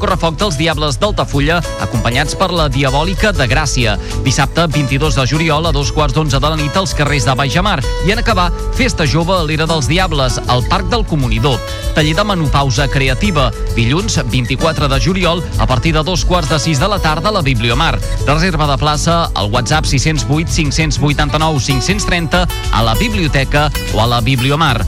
Correfoc dels Diables d'Altafulla, acompanyats per la Diabòlica de Gràcia. Dissabte, 22 de juliol, a dos quarts d'onze de la nit, als carrers de Baixamar. I en acabar, Festa Jove a l'Era dels Diables, al Parc del Comunidor. Taller de menopausa creativa. Dilluns, 24 de juliol, a partir de dos quarts de sis de la tarda, a la Bibliomar. Reserva de plaça al WhatsApp 608 589 530 a la biblioteca o a la Bibliomar.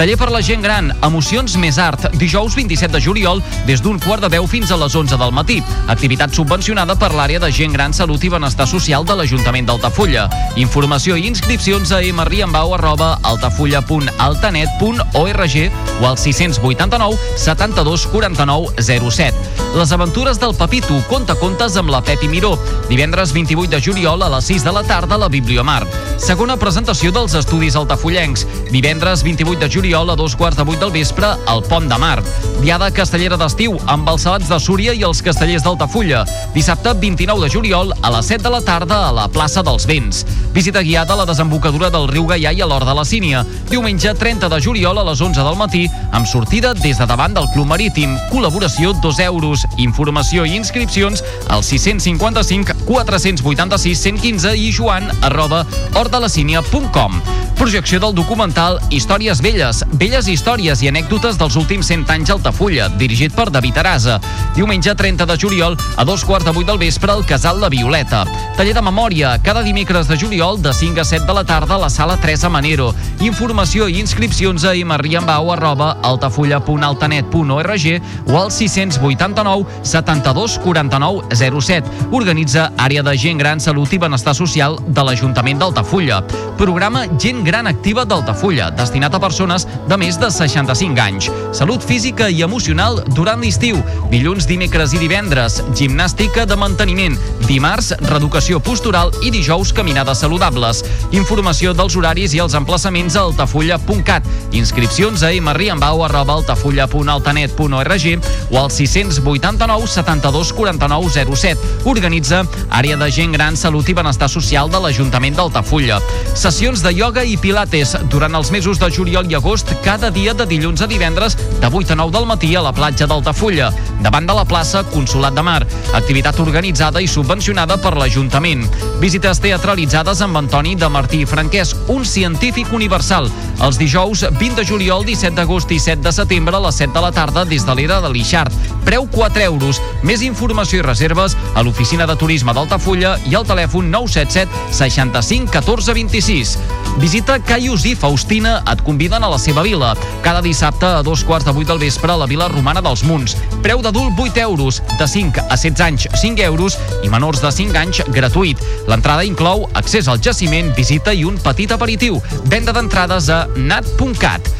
Taller per la gent gran, Emocions més art, dijous 27 de juliol, des d'un quart de 10 fins a les 11 del matí. Activitat subvencionada per l'àrea de gent gran, salut i benestar social de l'Ajuntament d'Altafulla. Informació i inscripcions a mriambau arroba altafulla.altanet.org o al 689 72 49 07. Les aventures del Papito, conta contes amb la Pepi Miró. Divendres 28 de juliol a les 6 de la tarda a la Bibliomar. Segona presentació dels estudis altafullencs. Divendres 28 de juliol a dos quarts de vuit del vespre al Pont de Mar. Diada castellera d'estiu amb els salats de Súria i els castellers d'Altafulla. Dissabte 29 de juliol a les 7 de la tarda a la plaça dels Vents. Visita guiada a la desembocadura del riu Gaià i a l'Hort de la Sínia. Diumenge 30 de juliol a les 11 del matí amb sortida des de davant del Club Marítim. Col·laboració 2 euros. Informació i inscripcions al 655 486 115 i joan arroba hortdelasínia.com. Projecció del documental Històries Velles, velles històries i anècdotes dels últims 100 anys a Altafulla, dirigit per David Arasa. Diumenge 30 de juliol, a dos quarts de vuit del vespre, al Casal La Violeta. Taller de memòria, cada dimecres de juliol, de 5 a 7 de la tarda, a la sala Teresa Manero. Informació i inscripcions a imarriambau arroba altafulla.altanet.org o al 689 72 49 07. Organitza Àrea de Gent Gran, Salut i Benestar Social de l'Ajuntament d'Altafulla. Programa Gent Gran Activa d'Altafulla, destinat a persones de més de 65 anys. Salut física i emocional durant l'estiu. Dilluns, dimecres i divendres, gimnàstica de manteniment. Dimarts, reeducació postural i dijous, caminades saludables. Informació dels horaris i els emplaçaments a altafulla.cat. Inscripcions a mriambau arroba altafulla.altanet.org o al 689 72 49 07. Organitza Àrea de Gent Gran, Salut i Benestar Social de l'Ajuntament d'Altafulla. Sessions de ioga i pilates durant els mesos de juliol i agost cada dia de dilluns a divendres de 8 a 9 del matí a la platja d'Altafulla, davant de la plaça Consolat de Mar. Activitat organitzada i subvencionada per l'Ajuntament. Visites teatralitzades amb Antoni de Martí i Franquès, un científic universal. Els dijous 20 de juliol, 17 d'agost i 7 de setembre a les 7 de la tarda des de l'era de l'Ixart. Preu 4 euros. Més informació i reserves a l'oficina de turisme d'Altafulla i al telèfon 977 65 14 26. Visita Caius i Faustina et conviden a la seva vila. Cada dissabte a dos quarts de vuit del vespre a la Vila Romana dels Munts. Preu d'adult 8 euros, de 5 a 16 anys 5 euros i menors de 5 anys gratuït. L'entrada inclou accés al jaciment, visita i un petit aperitiu. Venda d'entrades a nat.cat.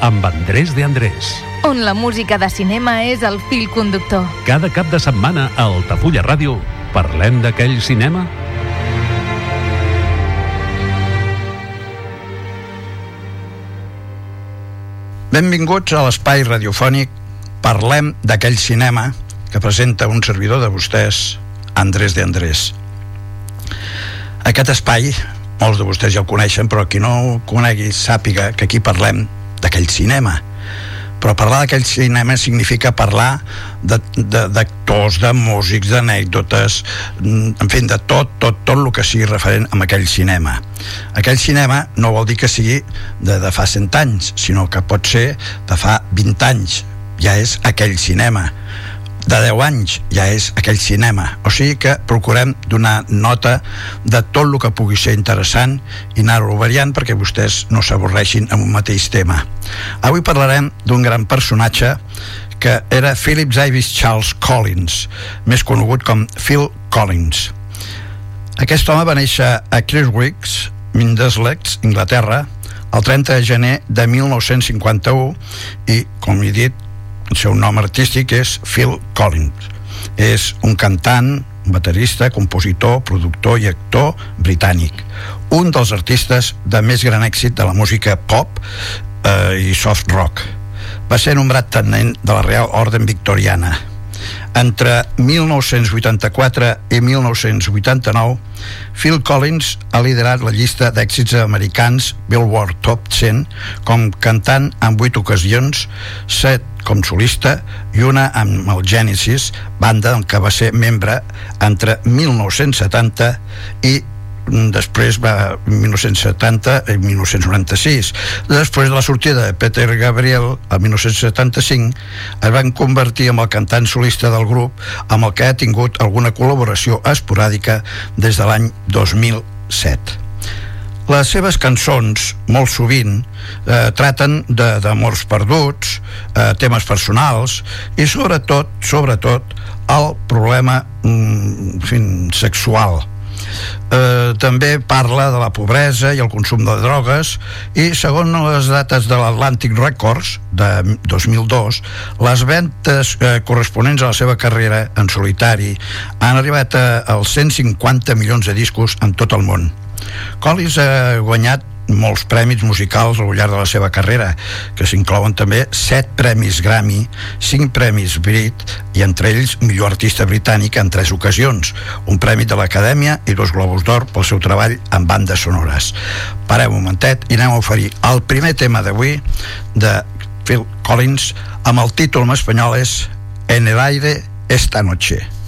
amb Andrés de Andrés. On la música de cinema és el fil conductor. Cada cap de setmana a Altafulla Ràdio parlem d'aquell cinema Benvinguts a l'espai radiofònic Parlem d'aquell cinema que presenta un servidor de vostès, Andrés de Andrés. Aquest espai, molts de vostès ja el coneixen, però qui no ho conegui sàpiga que aquí parlem d'aquell cinema. Però parlar d'aquell cinema significa parlar d'actors, de, de, de músics, d'anècdotes, en fi, de tot, tot, tot el que sigui referent a aquell cinema. Aquell cinema no vol dir que sigui de, de fa 100 anys, sinó que pot ser de fa 20 anys. Ja és aquell cinema de 10 anys ja és aquell cinema. O sigui que procurem donar nota de tot el que pugui ser interessant i anar-ho variant perquè vostès no s'avorreixin amb un mateix tema. Avui parlarem d'un gran personatge que era Philip Davis Charles Collins més conegut com Phil Collins. Aquest home va néixer a Criswicks Mindeslex, Inglaterra el 30 de gener de 1951 i, com he dit, el seu nom artístic és Phil Collins. És un cantant, baterista, compositor, productor i actor britànic. Un dels artistes de més gran èxit de la música pop eh, i soft rock. Va ser nombrat tenent de la Real Orden Victoriana. Entre 1984 i 1989, Phil Collins ha liderat la llista d'èxits americans Billboard Top 100 com cantant en 8 ocasions, 7 com solista i una amb el Genesis, banda en què va ser membre entre 1970 i després va 1970 i 1996 després de la sortida de Peter Gabriel el 1975 es van convertir en el cantant solista del grup amb el que ha tingut alguna col·laboració esporàdica des de l'any 2007 les seves cançons, molt sovint, eh, traten d'amors perduts, eh, temes personals i sobretot, sobretot, el problema mm, fin, sexual eh, també parla de la pobresa i el consum de drogues i segons les dates de l'Atlantic Records de 2002 les ventes eh, corresponents a la seva carrera en solitari han arribat als 150 milions de discos en tot el món. Collins ha guanyat molts premis musicals al llarg de la seva carrera, que s'inclouen també 7 premis Grammy, 5 premis Brit i entre ells millor artista britànic en 3 ocasions, un premi de l'Acadèmia i dos Globus d'Or pel seu treball en bandes sonores. Parem un momentet i anem a oferir el primer tema d'avui de Phil Collins amb el títol en espanyol és En el aire esta noche.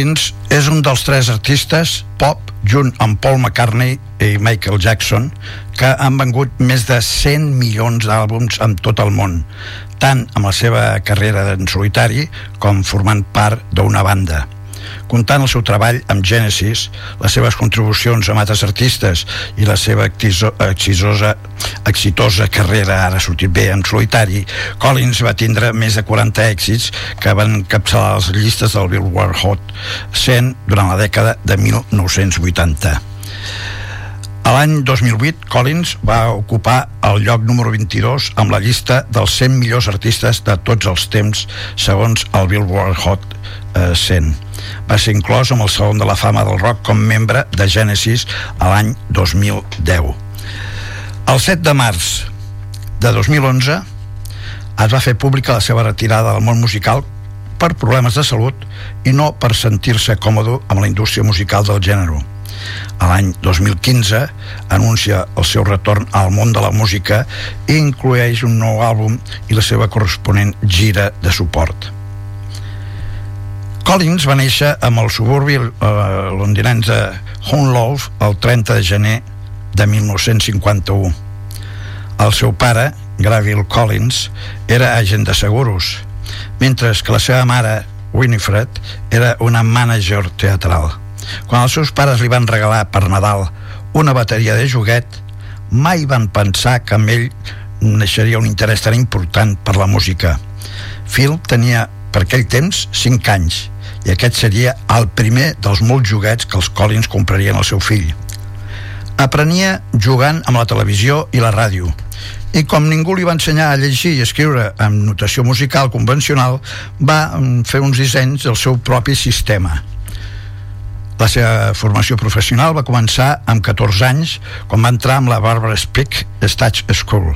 Collins és un dels tres artistes pop, junt amb Paul McCartney i Michael Jackson, que han vengut més de 100 milions d'àlbums en tot el món, tant amb la seva carrera en solitari com formant part d'una banda comptant el seu treball amb Genesis, les seves contribucions amb altres artistes i la seva exitosa, exitosa carrera, ara ha sortit bé, en solitari, Collins va tindre més de 40 èxits que van capçalar les llistes del Billboard Hot 100 durant la dècada de 1980. A l'any 2008, Collins va ocupar el lloc número 22 amb la llista dels 100 millors artistes de tots els temps, segons el Billboard Hot 100. Va ser inclòs amb el Saló de la Fama del Rock com membre de Genesis a l'any 2010. El 7 de març de 2011 es va fer pública la seva retirada del món musical per problemes de salut i no per sentir-se còmode amb la indústria musical del gènere. A l'any 2015 anuncia el seu retorn al món de la música i inclueix un nou àlbum i la seva corresponent gira de suport. Collins va néixer amb el suburbi eh, londinenc de Hunlove el 30 de gener de 1951. El seu pare, Graville Collins, era agent de seguros, mentre que la seva mare, Winifred, era una mànager teatral. Quan els seus pares li van regalar per Nadal una bateria de joguet, mai van pensar que amb ell naixeria un interès tan important per la música. Phil tenia per aquell temps 5 anys i aquest seria el primer dels molts joguets que els Collins comprarien al seu fill. Aprenia jugant amb la televisió i la ràdio i com ningú li va ensenyar a llegir i escriure amb notació musical convencional, va mm, fer uns dissenys del seu propi sistema. La seva formació professional va començar amb 14 anys, quan va entrar amb la Barbara Speck Stage School.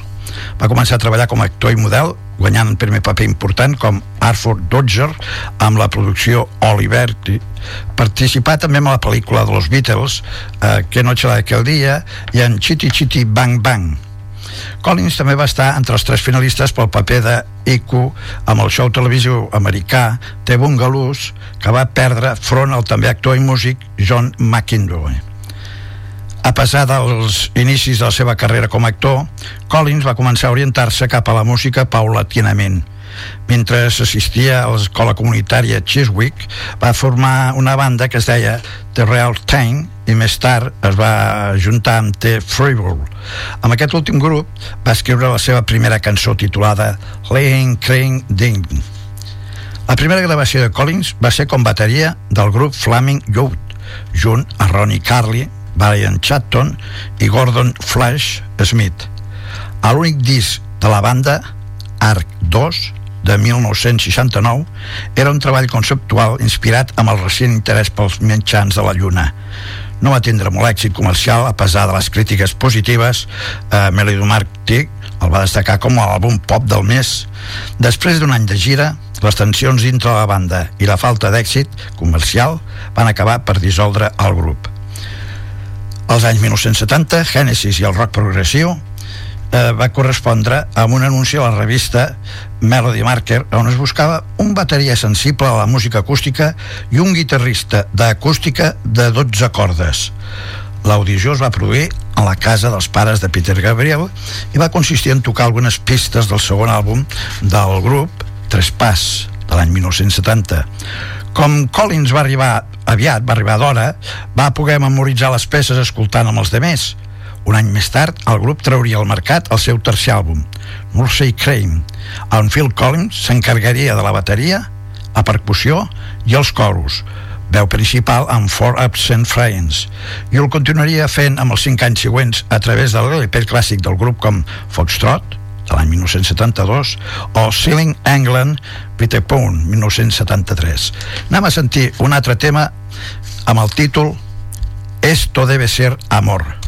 Va començar a treballar com a actor i model, guanyant un primer paper important com Arthur Dodger amb la producció Oliver participar també en la pel·lícula de los Beatles eh, Que noche la aquel dia i en Chitty Chitty Bang Bang Collins també va estar entre els tres finalistes pel paper de Iku amb el show televisiu americà The Bungalows, que va perdre front al també actor i músic John McIndoe. A pesar dels inicis de la seva carrera com a actor, Collins va començar a orientar-se cap a la música paulatinament. Mentre assistia a l'escola comunitària Chiswick, va formar una banda que es deia The Real Time i més tard es va juntar amb The Freebull. Amb aquest últim grup va escriure la seva primera cançó titulada Laying Crane Ding. La primera gravació de Collins va ser com bateria del grup Flaming Youth, junt a Ronnie Carly, Brian Chatton i Gordon Flash Smith. A l'únic disc de la banda, Arc 2, de 1969, era un treball conceptual inspirat amb el recent interès pels mitjans de la Lluna. No va tindre molt èxit comercial a pesar de les crítiques positives. Eh, Melodomartic el va destacar com l'àlbum pop del mes. Després d'un any de gira, les tensions dintre la banda i la falta d'èxit comercial van acabar per dissoldre el grup. Als anys 1970, Genesis i el rock progressiu eh, va correspondre amb un anunci a la revista Melody Marker on es buscava un bateria sensible a la música acústica i un guitarrista d'acústica de 12 cordes. L'audició es va produir a la casa dels pares de Peter Gabriel i va consistir en tocar algunes pistes del segon àlbum del grup Tres Pas, de l'any 1970. Com Collins va arribar aviat, va arribar d'hora, va poder memoritzar les peces escoltant amb els demés. Un any més tard, el grup trauria al mercat el seu tercer àlbum, Mursey Crane, on Phil Collins s'encarregaria de la bateria, la percussió i els coros, veu principal amb Four Absent Friends, i el continuaria fent amb els cinc anys següents a través de l'LP clàssic del grup com Foxtrot, de l'any 1972 o Sealing England Peter Pound 1973 anem a sentir un altre tema amb el títol Esto debe ser amor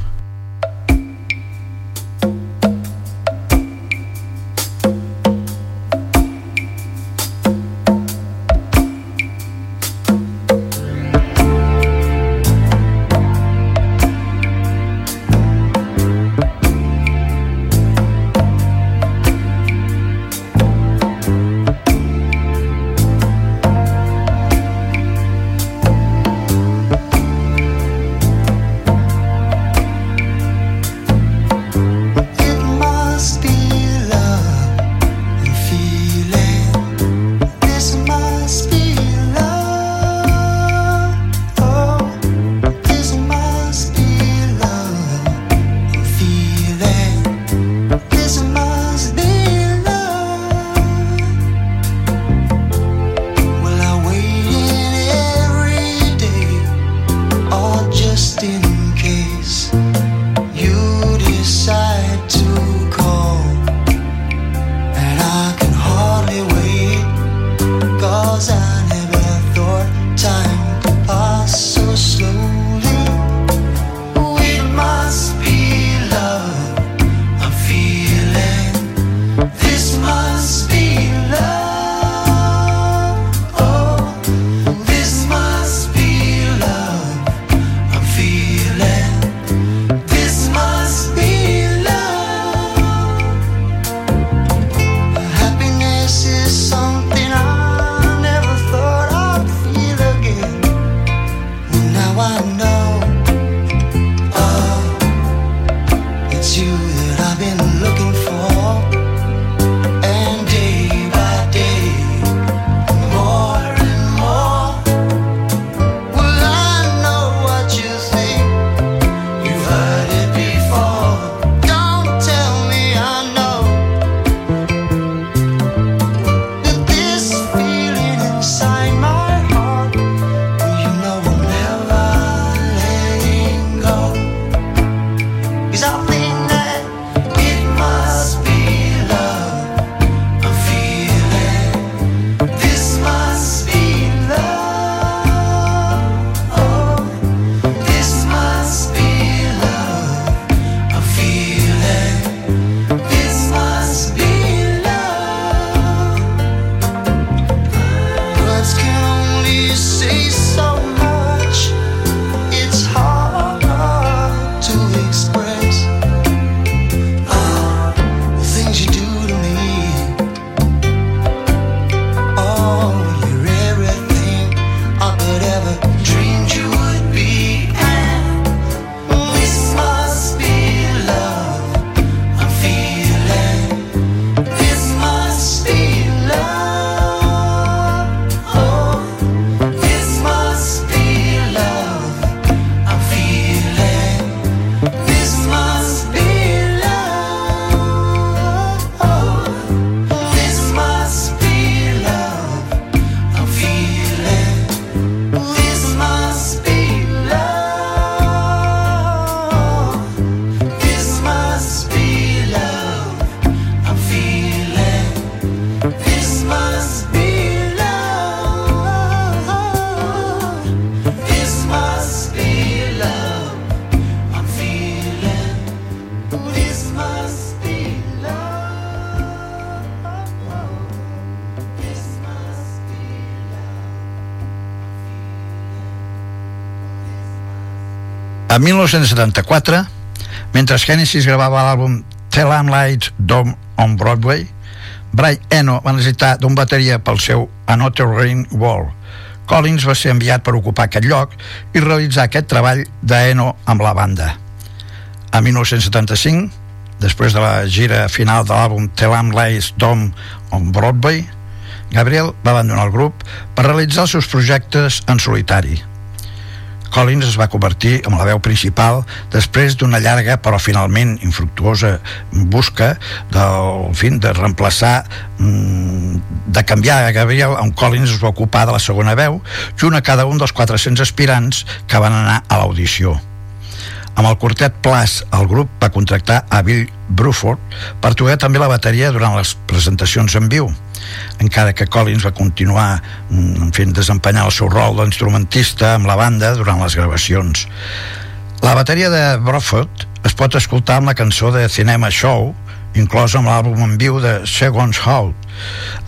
En 1974, mentre Genesis gravava l'àlbum Am Lights Dome on Broadway, Brian Eno va necessitar d'un bateria pel seu Another Rain Wall. Collins va ser enviat per ocupar aquest lloc i realitzar aquest treball d'Eno amb la banda. A 1975, després de la gira final de l'àlbum Am Lights Dome on Broadway, Gabriel va abandonar el grup per realitzar els seus projectes en solitari. Collins es va convertir en la veu principal després d'una llarga però finalment infructuosa busca del fin de reemplaçar mm, de canviar a Gabriel on Collins es va ocupar de la segona veu junt a cada un dels 400 aspirants que van anar a l'audició. Amb el quartet Plas, el grup va contractar a Bill Bruford per tocar també la bateria durant les presentacions en viu encara que Collins va continuar mm, fent desempenyar el seu rol d'instrumentista amb la banda durant les gravacions. La bateria de Bruford es pot escoltar amb la cançó de Cinema Show, inclosa amb l'àlbum en viu de Seconds Hout.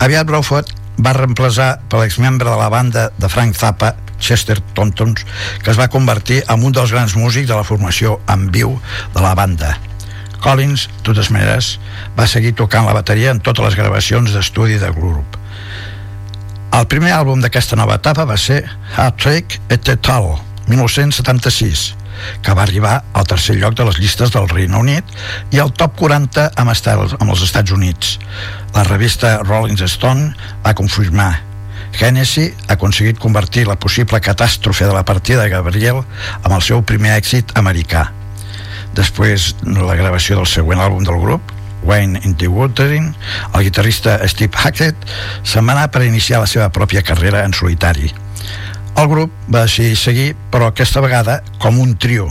Aviat Bruford va reemplaçar per l'exmembre de la banda de Frank Zappa, Chester Tontons, que es va convertir en un dels grans músics de la formació en viu de la banda. Collins, de totes maneres, va seguir tocant la bateria en totes les gravacions d'estudi del grup. El primer àlbum d'aquesta nova etapa va ser Hard Trick et Total, 1976, que va arribar al tercer lloc de les llistes del Regne Unit i al top 40 amb, estats, amb els Estats Units. La revista Rolling Stone va confirmar Hennessy ha aconseguit convertir la possible catàstrofe de la partida de Gabriel amb el seu primer èxit americà Després de la gravació del següent àlbum del grup, Wayne in the Watering, el guitarrista Steve Hackett se'n va anar per iniciar la seva pròpia carrera en solitari. El grup va decidir seguir, però aquesta vegada com un trio,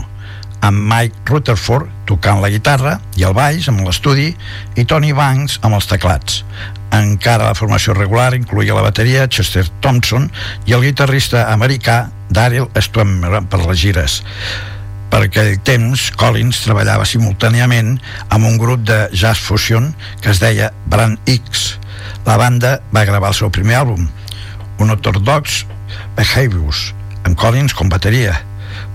amb Mike Rutherford tocant la guitarra i el baix amb l'estudi i Tony Banks amb els teclats. Encara la formació regular incluïa la bateria Chester Thompson i el guitarrista americà Daryl Stummer per les gires. Per aquell temps, Collins treballava simultàniament amb un grup de jazz fusion que es deia Brand X. La banda va gravar el seu primer àlbum, Unorthodox Behaviors, amb Collins com bateria.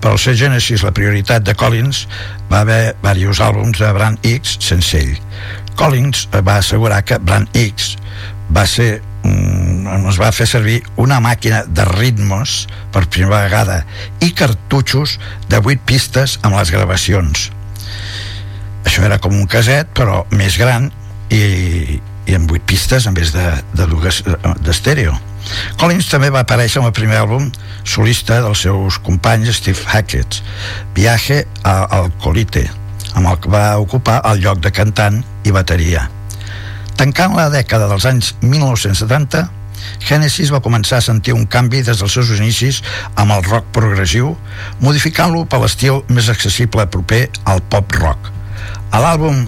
Per al ser Genesis la prioritat de Collins, va haver diversos àlbums de Brand X sense ell. Collins va assegurar que Brand X va ser mm, es va fer servir una màquina de ritmos per primera vegada i cartutxos de 8 pistes amb les gravacions. Això era com un caset però més gran i, i amb 8 pistes en vez de, de d'estèreo Collins també va aparèixer en el primer àlbum solista dels seus companys Steve Hackett Viaje al Colite amb el que va ocupar el lloc de cantant i bateria. Tancant la dècada dels anys 1970, Genesis va començar a sentir un canvi des dels seus inicis amb el rock progressiu, modificant-lo per l'estil més accessible proper al pop rock. A l'àlbum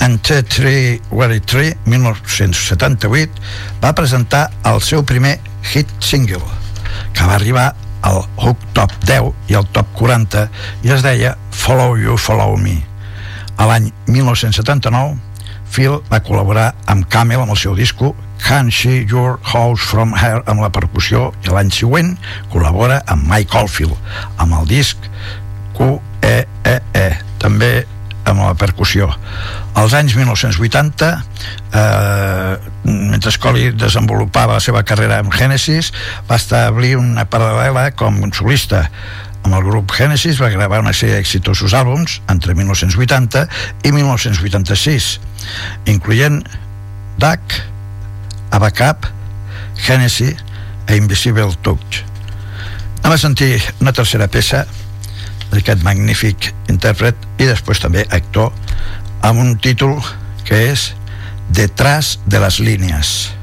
Ante 3 Wary 3, 1978, va presentar el seu primer hit single, que va arribar al Hook Top 10 i al Top 40 i es deia Follow You, Follow Me. A l'any 1979, Phil va col·laborar amb Camel amb el seu disco Can't See Your House From Her amb la percussió i l'any següent col·labora amb Mike Oldfield amb el disc Q-E-E-E -E, també amb la percussió. Als anys 1980 eh, mentre Scully desenvolupava la seva carrera amb Genesis va establir una paral·lela com un solista. Amb el grup Genesis va gravar una sèrie d'exitosos àlbums entre 1980 i 1986, incloent Duck, Abacap, Genesis e Invisible Touch. Anem a sentir una tercera peça d'aquest magnífic intèrpret i després també actor amb un títol que és Detrás de les línies.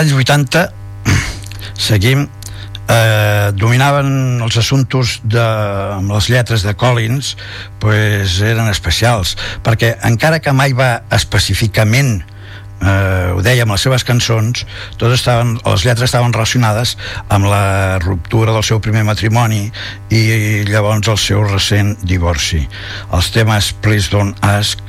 Anys 80 seguim eh, dominaven els assumptes de, amb les lletres de Collins pues, eren especials perquè encara que mai va específicament eh, ho deia amb les seves cançons totes estaven, les lletres estaven relacionades amb la ruptura del seu primer matrimoni i llavors el seu recent divorci. Els temes Please Don't Ask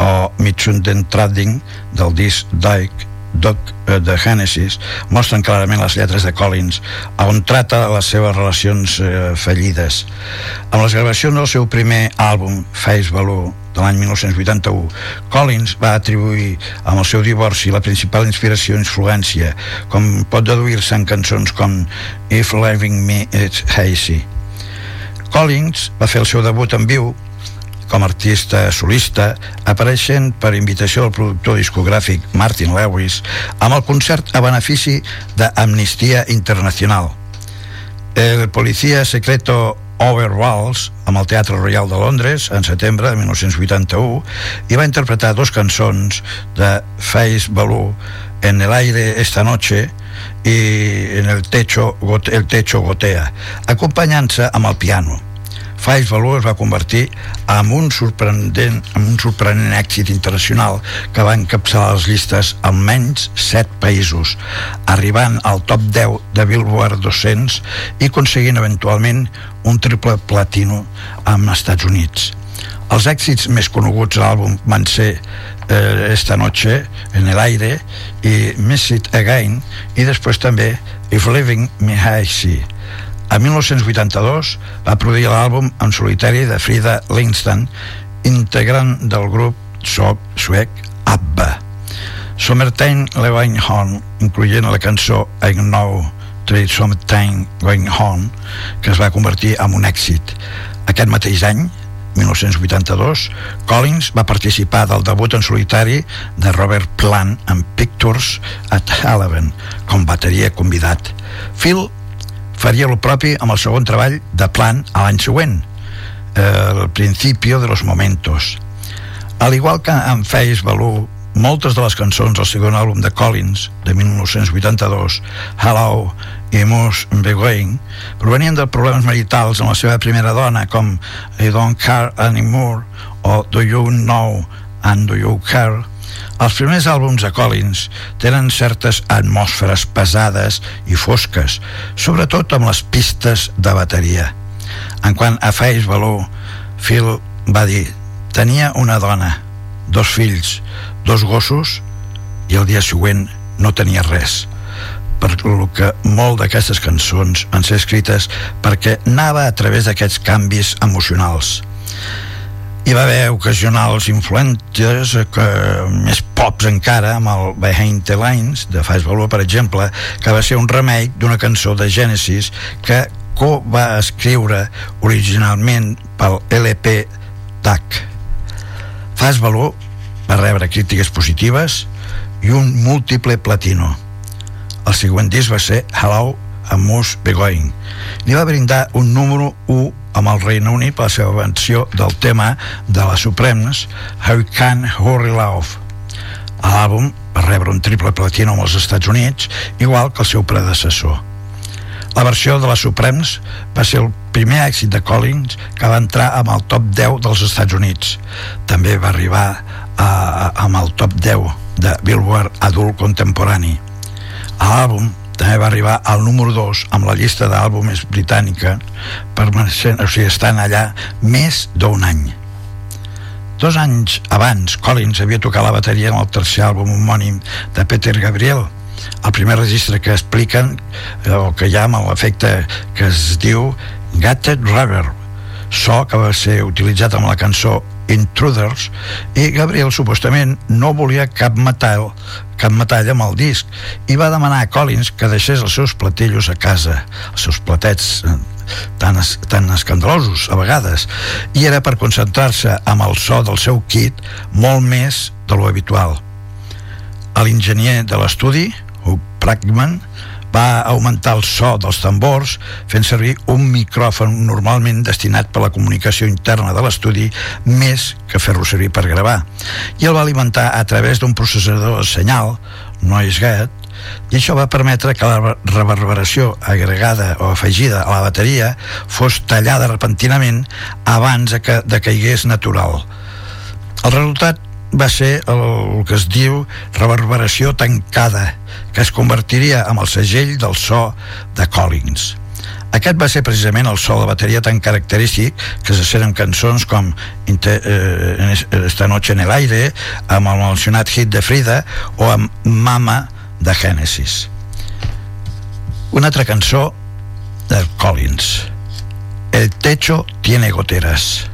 o Mitsunden Trading del disc Dyke Doc eh, de Genesis mostren clarament les lletres de Collins on trata les seves relacions eh, fallides. Amb les gravacions del seu primer àlbum Face Value de l'any 1981 Collins va atribuir amb el seu divorci la principal inspiració i influència com pot deduir-se en cançons com If Loving Me It's Hazy. Collins va fer el seu debut en viu com a artista solista, apareixent per invitació del productor discogràfic Martin Lewis amb el concert a benefici d'Amnistia Internacional. El policia secreto Overwalls amb el Teatre Royal de Londres en setembre de 1981 i va interpretar dos cançons de Face Baloo En el aire esta noche i en el techo, el techo gotea acompanyant-se amb el piano Five Valor es va convertir en un sorprenent, en un sorprenent èxit internacional que va encapçalar les llistes en menys 7 països, arribant al top 10 de Billboard 200 i aconseguint eventualment un triple platino amb Estats Units. Els èxits més coneguts de l'àlbum van ser eh, Esta noche, En el aire i Miss It Again i després també If Living Me High Sea a 1982 va produir l'àlbum en solitari de Frida Lindstein, integrant del grup soc suec ABBA. Summertime Going Home, incloent la cançó I Know Trade Summertime Going Home, que es va convertir en un èxit. Aquest mateix any, 1982, Collins va participar del debut en solitari de Robert Plant en Pictures at Halloween com bateria convidat. Phil faria el propi amb el segon treball de Plan a l'any següent, El principio de los momentos. Al igual que en Face Baloo, moltes de les cançons del segon àlbum de Collins, de 1982, Hello i Moose Begoing, provenien de problemes maritals amb la seva primera dona, com I Don't Care Anymore o Do You Know and Do You Care, els primers àlbums de Collins tenen certes atmosferes pesades i fosques, sobretot amb les pistes de bateria. En quant a Face Valor, Phil va dir tenia una dona, dos fills, dos gossos i el dia següent no tenia res per lo que molt d'aquestes cançons han ser escrites perquè anava a través d'aquests canvis emocionals hi va haver ocasionals influentes que, més pops encara amb el Behind the Lines de Fast Valor per exemple que va ser un remake d'una cançó de Genesis que Co va escriure originalment pel LP TAC Fast Valor va rebre crítiques positives i un múltiple platino. El següent disc va ser Hello a Moose Begoing li va brindar un número 1 amb el Regne Unit per la seva versió del tema de la Supremes How Can Hurry Love? L'àlbum va rebre un triple platino als Estats Units igual que el seu predecessor. La versió de la Supremes va ser el primer èxit de Collins que va entrar amb el top 10 dels Estats Units. També va arribar a, a, amb el top 10 de Billboard Adult Contemporani. L'àlbum també va arribar al número 2 amb la llista d'àlbums britànica permanent, o sigui, estan allà més d'un any. Dos anys abans Collins havia tocat la bateria en el tercer àlbum homònim de Peter Gabriel el primer registre que expliquen eh, o que hi ha amb l'efecte que es diu Gatted Rubber so que va ser utilitzat amb la cançó Intruders i Gabriel supostament no volia cap metall cap metall amb el disc i va demanar a Collins que deixés els seus platillos a casa els seus platets eh, tan, es, tan escandalosos a vegades. I era per concentrar-se amb el so del seu kit molt més de lo habitual. L'enginyer de l'estudi Hugh Pragman va augmentar el so dels tambors fent servir un micròfon normalment destinat per la comunicació interna de l'estudi més que fer-lo servir per gravar i el va alimentar a través d'un processador de senyal Noise Gate i això va permetre que la reverberació agregada o afegida a la bateria fos tallada repentinament abans de que decaigués natural. El resultat va ser el, que es diu reverberació tancada, que es convertiria en el segell del so de Collins. Aquest va ser precisament el so de bateria tan característic que se sent en cançons com eh, Esta noche en el aire, amb el mencionat hit de Frida o amb Mama de Genesis. Una altra cançó de Collins. El techo tiene goteras.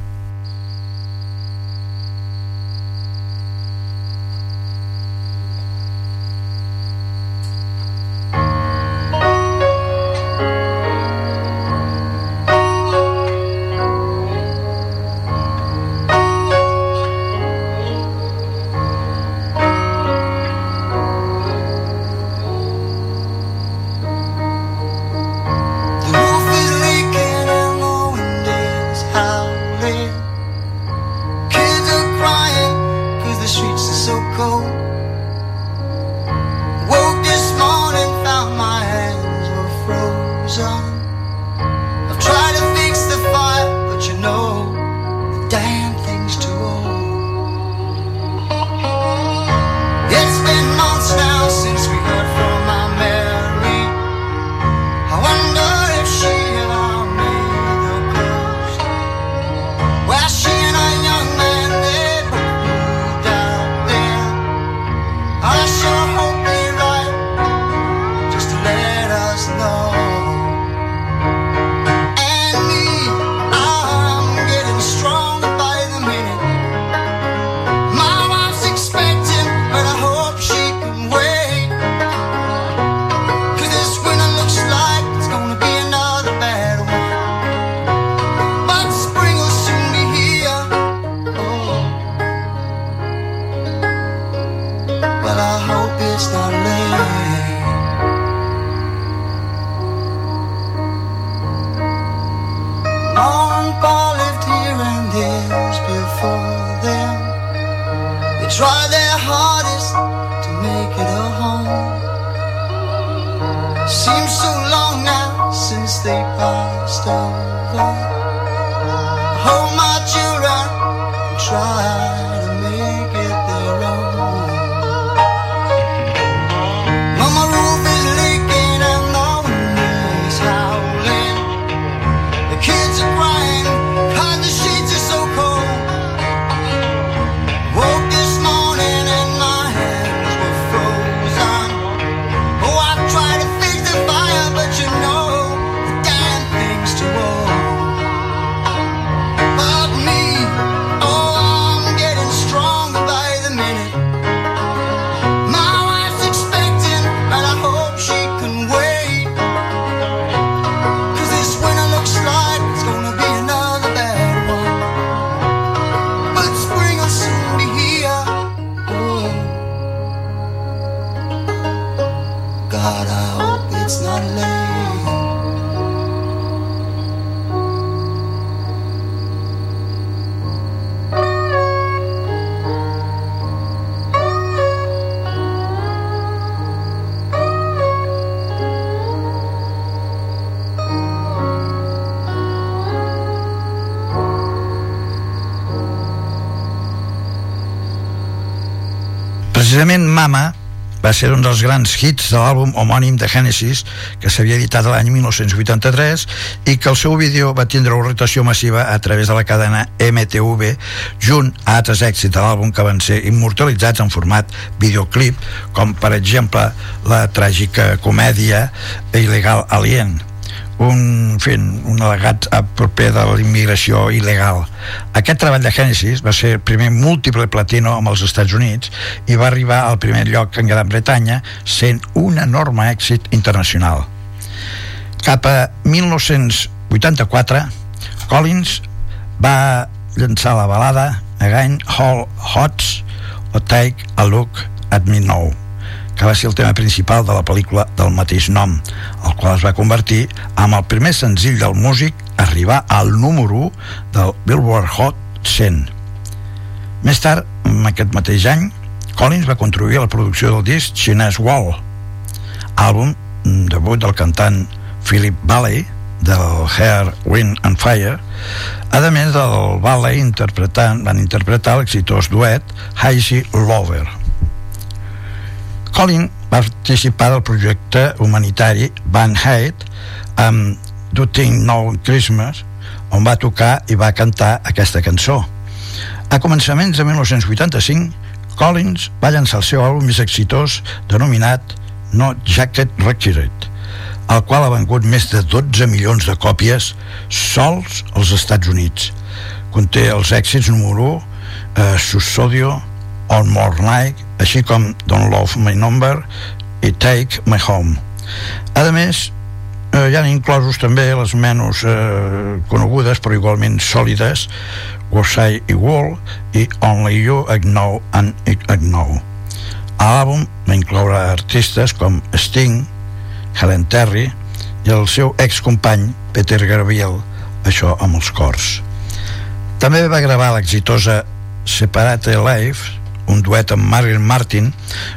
Precisament Mama va ser un dels grans hits de l'àlbum homònim de Genesis que s'havia editat l'any 1983 i que el seu vídeo va tindre una rotació massiva a través de la cadena MTV junt a altres èxits de l'àlbum que van ser immortalitzats en format videoclip com per exemple la tràgica comèdia Il·legal Alien un, fent un al·legat proper de la immigració il·legal. Aquest treball de Genesis va ser el primer múltiple platino amb els Estats Units i va arribar al primer lloc en Gran Bretanya sent un enorme èxit internacional. Cap a 1984, Collins va llançar la balada Again Hall Hots o Take a Look at Me Now que va ser el tema principal de la pel·lícula del mateix nom, el qual es va convertir en el primer senzill del músic a arribar al número 1 del Billboard Hot 100. Més tard, en aquest mateix any, Collins va contribuir a la producció del disc Chinese Wall. àlbum debut del cantant Philip Valley del Hair, Wind and Fire a més del ballet interpretant, van interpretar l'exitós duet Hazy Lover Colin va participar del projecte humanitari Van Hate amb Do Think No Christmas on va tocar i va cantar aquesta cançó a començaments de 1985 Collins va llançar el seu àlbum més exitós denominat No Jacket Required el qual ha vengut més de 12 milions de còpies sols als Estats Units. Conté els èxits número 1, eh, Sussodio, On More Night, així com Don't Love My Number i Take My Home. A més, eh, hi han inclosos també les menys eh, conegudes però igualment sòlides Was I Wall i Only You I Know and I Know. L'àlbum va incloure artistes com Sting, Helen Terry i el seu excompany Peter Gabriel, això amb els cors. També va gravar l'exitosa Separate Life, un duet amb Marilyn Martin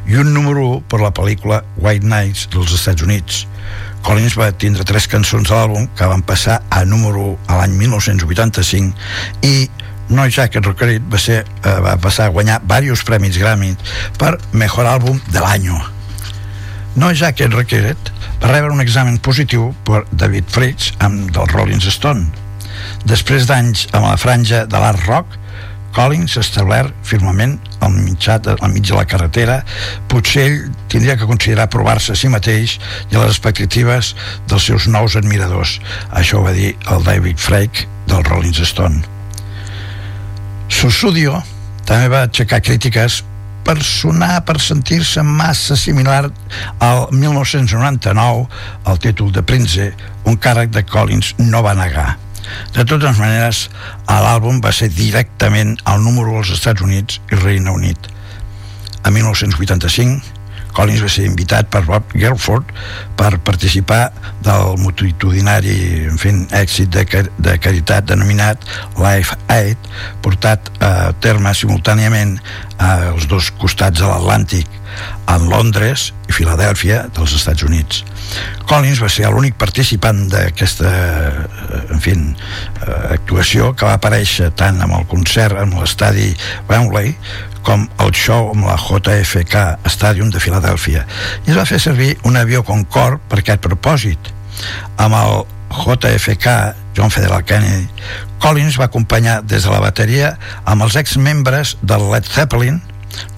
i un número 1 per la pel·lícula White Nights dels Estats Units. Collins va tindre tres cançons a l'àlbum que van passar a número 1 a l'any 1985 i No Jacket Requerit va, ser, eh, va passar a guanyar diversos premis Grammy per Mejor Àlbum de l'any. No Jacket Requerit va rebre un examen positiu per David Fritz amb del Rolling Stone. Després d'anys amb la franja de l'art rock, Collins establert firmament al mitjà de, al mig de la carretera. Potser ell tindria que considerar provar-se a si mateix i a les expectatives dels seus nous admiradors. Això ho va dir el David Frake del Rolling Stone. Sussudio també va aixecar crítiques per sonar, per sentir-se massa similar al 1999 al títol de Prince, un càrrec de Collins no va negar. De totes maneres, l'àlbum va ser directament al número als Estats Units i Reina Unit. A 1985, Collins va ser invitat per Bob Gelford per participar del multitudinari en fi, èxit de, de caritat denominat Life Aid, portat a terme simultàniament als dos costats de l'Atlàntic, en Londres i Filadèlfia dels Estats Units. Collins va ser l'únic participant d'aquesta en fi, actuació que va aparèixer tant amb el concert amb l'estadi Wembley com el show amb la JFK Stadium de Filadèlfia. I es va fer servir un avió Concorde per aquest propòsit. Amb el JFK John Federal Kennedy Collins va acompanyar des de la bateria amb els ex-membres del Led Zeppelin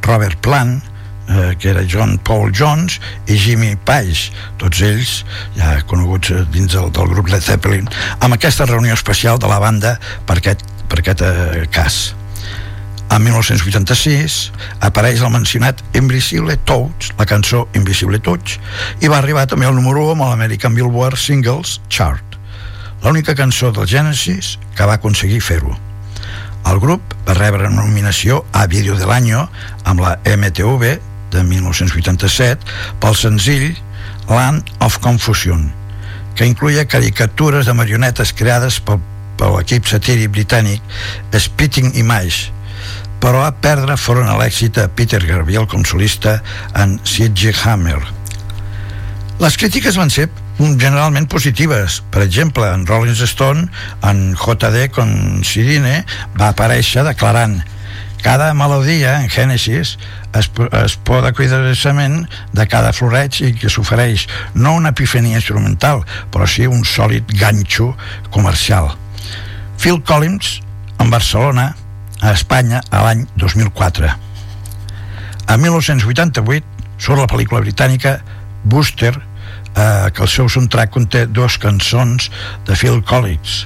Robert Plant eh, que era John Paul Jones i Jimmy Page, tots ells ja coneguts dins del, del grup Led Zeppelin, amb aquesta reunió especial de la banda per aquest, per aquest eh, cas. En 1986 apareix el mencionat Invisible Touch, la cançó Invisible Touch, i va arribar també al número 1 amb l'American Billboard Singles Chart, l'única cançó del Genesis que va aconseguir fer-ho. El grup va rebre una nominació a Vídeo de l'Any amb la MTV de 1987 pel senzill Land of Confusion, que incluïa caricatures de marionetes creades pel, per l'equip satíric britànic Spitting Image, però a perdre foren a l'èxit a Peter Gabriel com solista en Siege Hammer. Les crítiques van ser generalment positives. Per exemple, en Rolling Stone, en JD Considine va aparèixer declarant cada melodia en Genesis es, es poda cuidadosament de cada floreig i que s'ofereix no una epifania instrumental, però sí un sòlid ganxo comercial. Phil Collins, en Barcelona, a Espanya, a l'any 2004. A 1988 surt la pel·lícula britànica Booster, eh, que el seu soundtrack conté dues cançons de Phil Collins,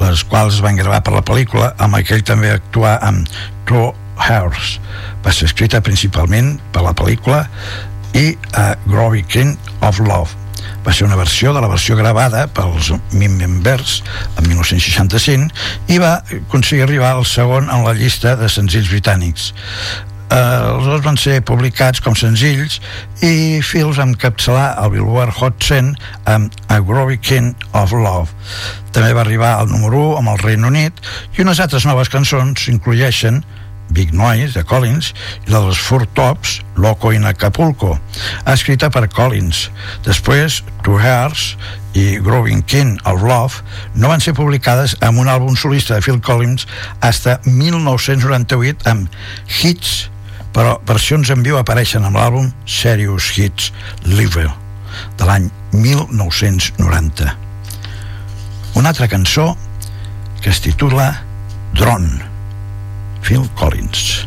les quals es van gravar per la pel·lícula, amb aquell també actuar amb True Hearts. Va ser escrita principalment per la pel·lícula i a Groovy King of Love. Va ser una versió de la versió gravada pels Members en 1965 i va aconseguir arribar al segon en la llista de senzills britànics eh, els dos van ser publicats com senzills i Phils va encapçalar el Billboard Hot 100 amb A Groovy King of Love. També va arribar al número 1 amb el Regne Unit i unes altres noves cançons incloeixen Big Noise, de Collins, i la dels Four Tops, Loco in Acapulco, escrita per Collins. Després, Two Hearts i Growing King of Love no van ser publicades amb un àlbum solista de Phil Collins hasta 1998 amb Hits, però versions en viu apareixen amb l'àlbum Serious Hits Live de l'any 1990. Una altra cançó que es titula Drone, Phil Collins.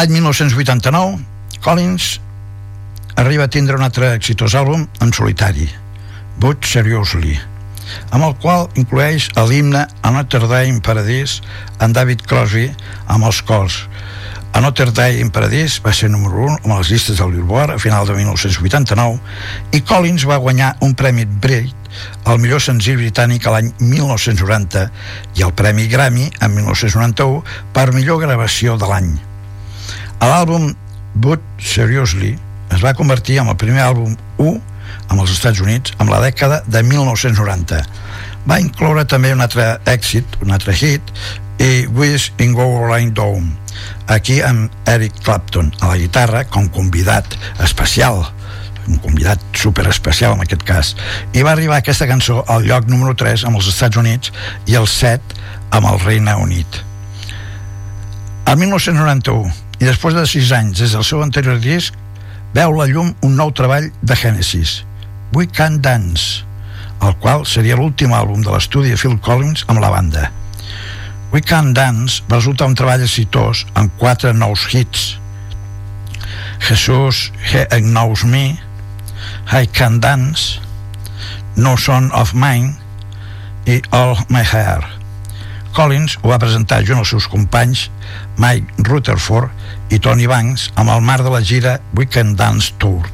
L'any 1989, Collins arriba a tindre un altre exitós àlbum en solitari, But Seriously, amb el qual inclueix l'himne A Notre Dame in Paradise en David Crosby amb els cors. A Notre Dame in Paradise va ser número 1 amb les llistes del Billboard a final de 1989 i Collins va guanyar un premi Brit el millor senzill britànic a l'any 1990 i el Premi Grammy en 1991 per millor gravació de l'any. L'àlbum But Seriously es va convertir en el primer àlbum 1 amb els Estats Units amb la dècada de 1990. Va incloure també un altre èxit, un altre hit, i Wish in Go Line Dome, aquí amb Eric Clapton a la guitarra com convidat especial un convidat super especial en aquest cas i va arribar aquesta cançó al lloc número 3 amb els Estats Units i el 7 amb el Reina Unit el 1991 i després de 6 anys des del seu anterior disc veu la llum un nou treball de Genesis We Can Dance el qual seria l'últim àlbum de l'estudi de Phil Collins amb la banda. We Can Dance va resultar un treball exitós amb quatre nous hits. Jesus He Knows Me I Can Dance No Son of Mine i All My Hair. Collins ho va presentar junt als seus companys Mike Rutherford i Tony Banks amb el mar de la gira Weekend Dance Tour.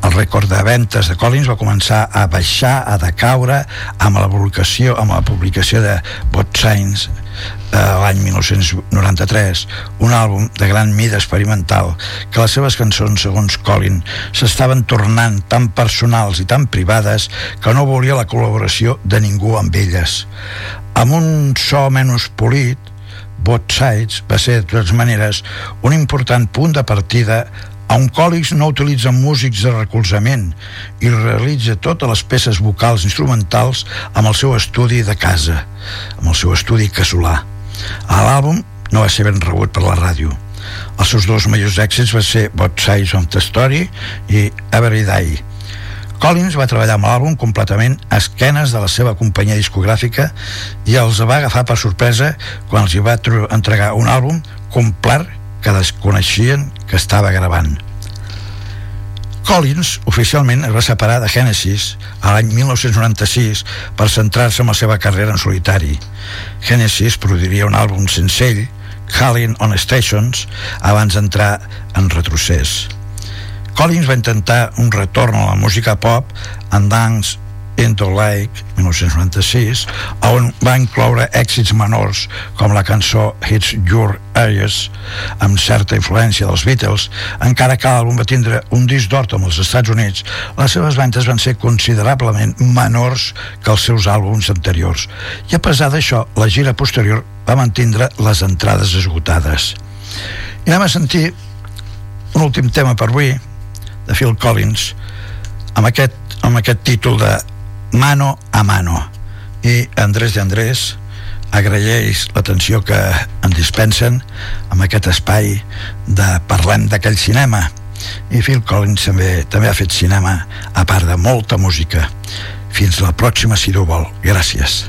el rècord de ventes de Collins va començar a baixar, a decaure amb la publicació, amb la publicació de Bot Signs eh, l'any 1993 un àlbum de gran mida experimental que les seves cançons, segons Colin s'estaven tornant tan personals i tan privades que no volia la col·laboració de ningú amb elles amb un so menys polit Both Sides va ser, de totes maneres, un important punt de partida on Collins no utilitza músics de recolzament i realitza totes les peces vocals instrumentals amb el seu estudi de casa, amb el seu estudi casolà. L'àlbum no va ser ben rebut per la ràdio. Els seus dos majors èxits van ser Both Sides of the Story i Every Day, Collins va treballar amb l'àlbum completament a esquenes de la seva companyia discogràfica i els va agafar per sorpresa quan els hi va entregar un àlbum complet que desconeixien que estava gravant. Collins oficialment es va separar de Genesis a l'any 1996 per centrar-se en la seva carrera en solitari. Genesis produiria un àlbum sense ell, Calling on Stations, abans d'entrar en retrocés. Collins va intentar un retorn a la música pop en Dance into Lake 1996 on va incloure èxits menors com la cançó Hits Your Ears amb certa influència dels Beatles encara que l'àlbum va tindre un disc d'or amb els Estats Units les seves ventes van ser considerablement menors que els seus àlbums anteriors. I a pesar d'això la gira posterior va mantindre les entrades esgotades. I anem a sentir un últim tema per avui de Phil Collins amb aquest, amb aquest títol de Mano a Mano. I Andrés de Andrés agraeix l'atenció que ens dispensen amb aquest espai de parlem d'aquell cinema. I Phil Collins també, també ha fet cinema a part de molta música. Fins la pròxima si vol. Gràcies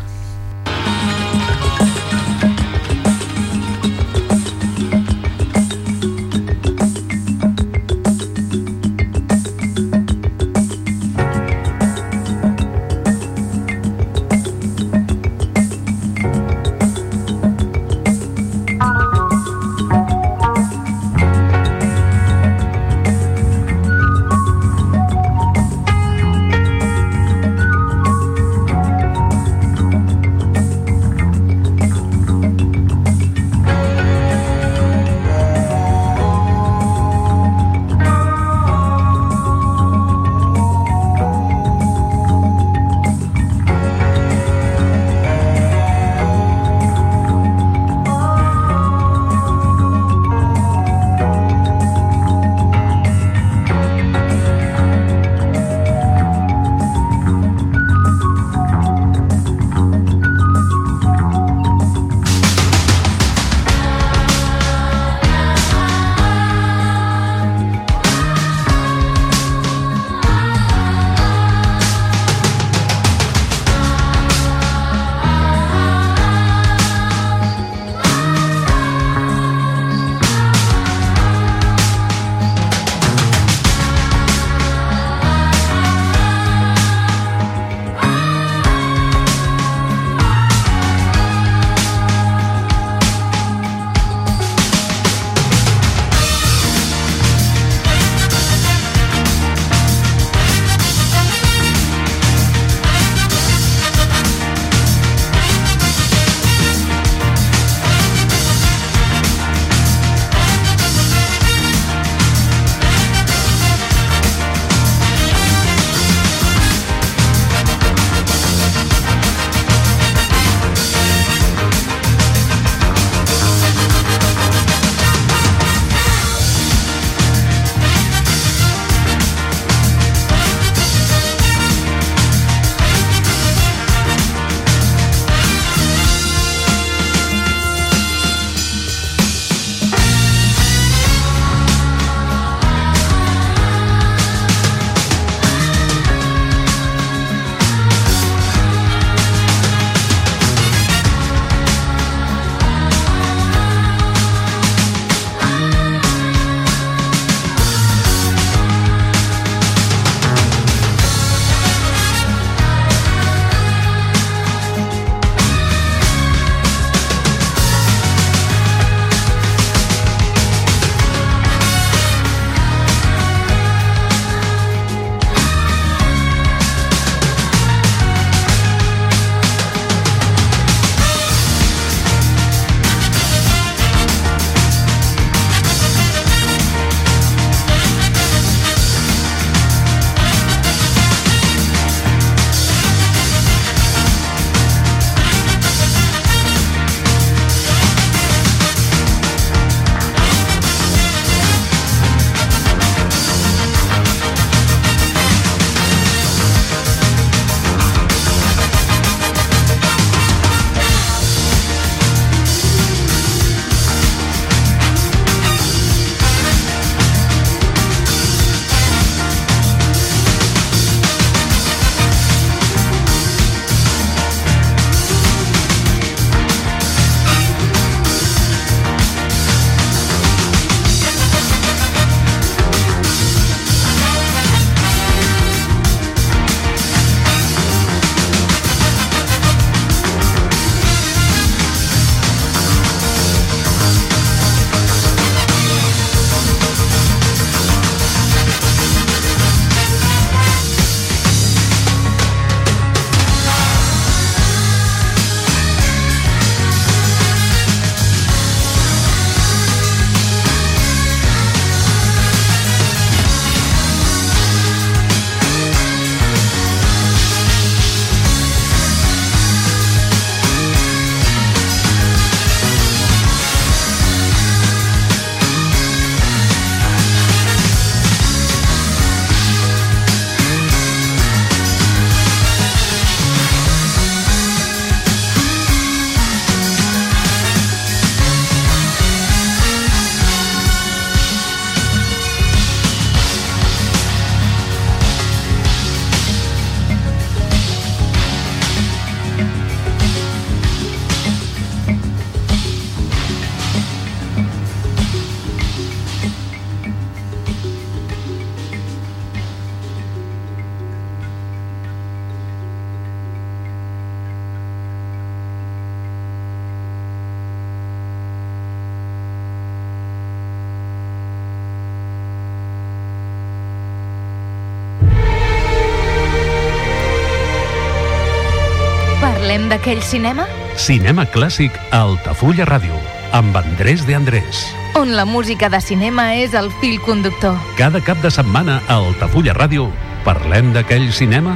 d'aquell cinema? Cinema clàssic a Altafulla Ràdio, amb Andrés de Andrés. On la música de cinema és el fil conductor. Cada cap de setmana a Altafulla Ràdio, parlem d'aquell cinema?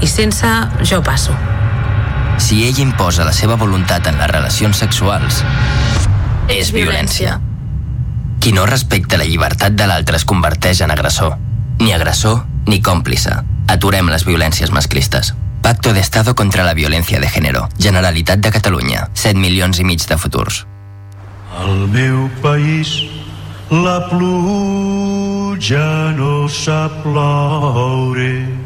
I sense, jo passo. Si ell imposa la seva voluntat en les relacions sexuals, és violència. Qui no respecta la llibertat de l'altre es converteix en agressor. Ni agressor ni còmplice. Aturem les violències masclistes. Pacto de Estado contra la violència de género. Generalitat de Catalunya. 7 milions i mig de futurs. Al meu país la pluja no sap ploure.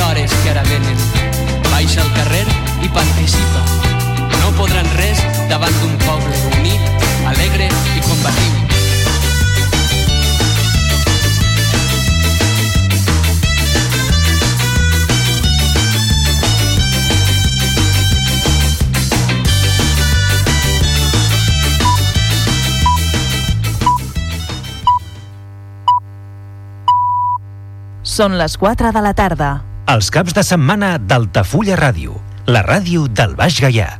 Hores que ara venen. Baixa al carrer i participa. No podran res davant d'un poble unit, alegre i combatiu. Són les 4 de la tarda. Els caps de setmana d'Altafulla Ràdio, la ràdio del Baix Gaià.